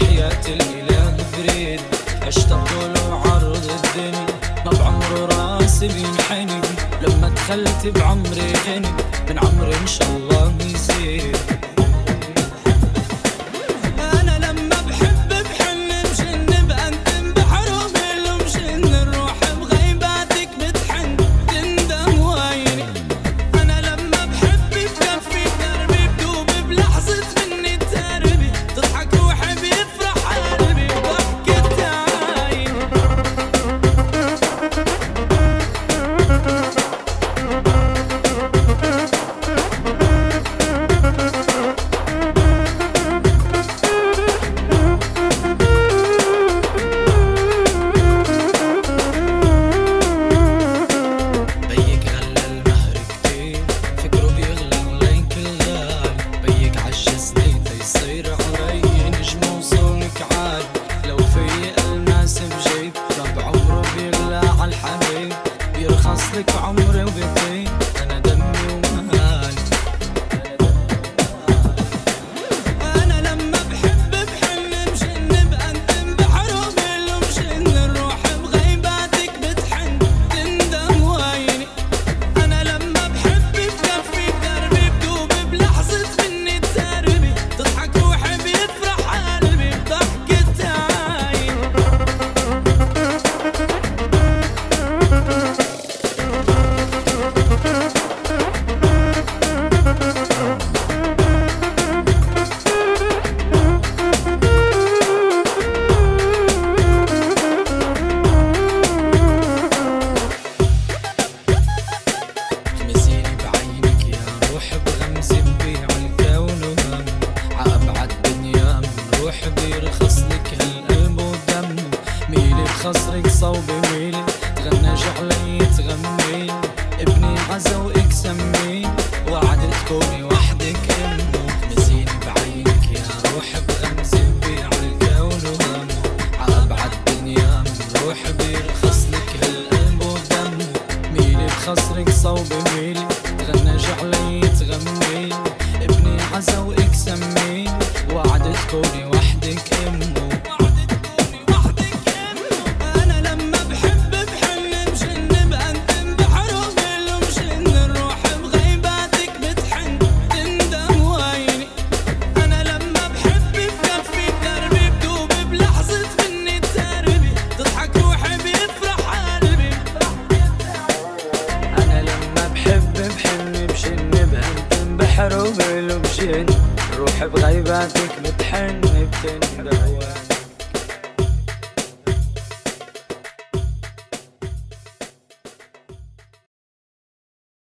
وحياة الإله فريد. اشتق له عرض الدنيا. ما بعمره راسي بينحني لما دخلت بعمري غني. من عمري إن شاء الله عصرك عمري وبيت وحدي رخص لك هالقلب ودم ميلي بخصرك صوبي ويلي تغنى جعلك ويلو بجن روح بغيباتك متحن بتندون